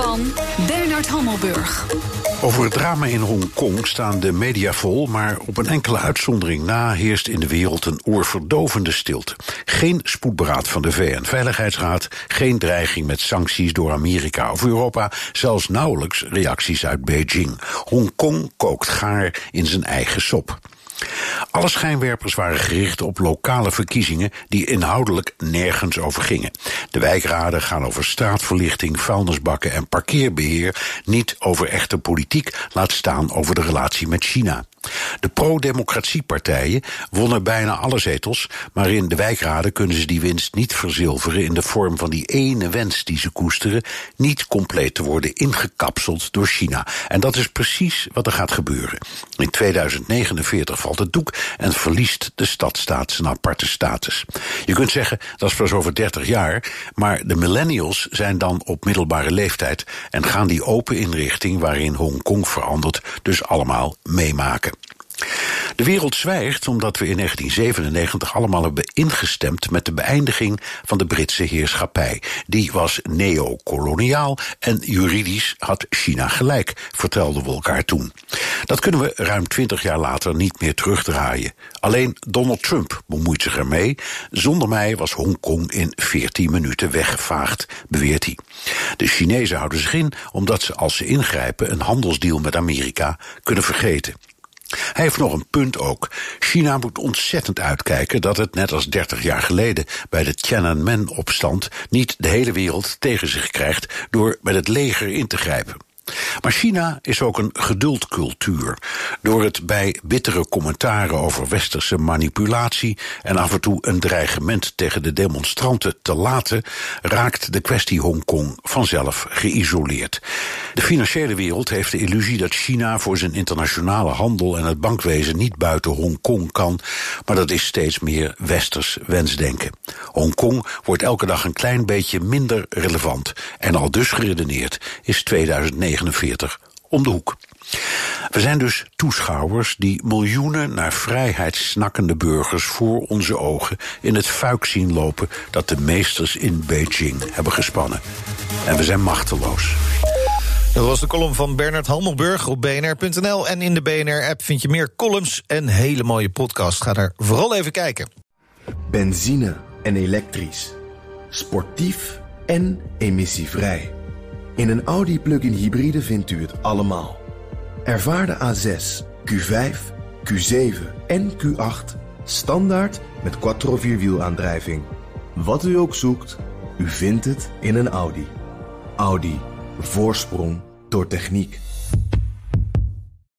Van Bernard Hammelburg. Over het drama in Hongkong staan de media vol, maar op een enkele uitzondering na heerst in de wereld een oorverdovende stilte. Geen spoedberaad van de VN-veiligheidsraad, geen dreiging met sancties door Amerika of Europa, zelfs nauwelijks reacties uit Beijing. Hongkong kookt gaar in zijn eigen sop. Alle schijnwerpers waren gericht op lokale verkiezingen die inhoudelijk nergens over gingen. De wijkraden gaan over straatverlichting, vuilnisbakken en parkeerbeheer, niet over echte politiek, laat staan over de relatie met China. De pro-democratiepartijen wonnen bijna alle zetels, maar in de wijkraden kunnen ze die winst niet verzilveren in de vorm van die ene wens die ze koesteren, niet compleet te worden ingekapseld door China. En dat is precies wat er gaat gebeuren. In 2049 valt het doek en verliest de stadstaat zijn aparte status. Je kunt zeggen, dat is pas over 30 jaar, maar de millennials zijn dan op middelbare leeftijd en gaan die open inrichting waarin Hongkong verandert dus allemaal meemaken. De wereld zwijgt omdat we in 1997 allemaal hebben ingestemd met de beëindiging van de Britse heerschappij. Die was neocoloniaal en juridisch had China gelijk, vertelden we elkaar toen. Dat kunnen we ruim twintig jaar later niet meer terugdraaien. Alleen Donald Trump bemoeit zich ermee. Zonder mij was Hongkong in 14 minuten weggevaagd, beweert hij. De Chinezen houden zich in omdat ze als ze ingrijpen een handelsdeal met Amerika kunnen vergeten. Hij heeft nog een punt ook. China moet ontzettend uitkijken dat het, net als 30 jaar geleden bij de Tiananmen-opstand, niet de hele wereld tegen zich krijgt door met het leger in te grijpen. Maar China is ook een geduldcultuur. Door het bij bittere commentaren over westerse manipulatie en af en toe een dreigement tegen de demonstranten te laten, raakt de kwestie Hongkong vanzelf geïsoleerd. De financiële wereld heeft de illusie dat China voor zijn internationale handel en het bankwezen niet buiten Hongkong kan, maar dat is steeds meer westers wensdenken. Hongkong wordt elke dag een klein beetje minder relevant en al dus geredeneerd is 2009 49 om de hoek. We zijn dus toeschouwers die miljoenen naar vrijheid snakkende burgers voor onze ogen in het fuik zien lopen dat de meesters in Beijing hebben gespannen. En we zijn machteloos. Dat was de column van Bernard Hammelburg op bnr.nl. En in de BNR-app vind je meer columns en hele mooie podcasts. Ga daar vooral even kijken. Benzine en elektrisch. Sportief en emissievrij. In een Audi plug-in hybride vindt u het allemaal. Ervaar de A6, Q5, Q7 en Q8 standaard met quattro vierwielaandrijving. Wat u ook zoekt, u vindt het in een Audi. Audi. Voorsprong door techniek.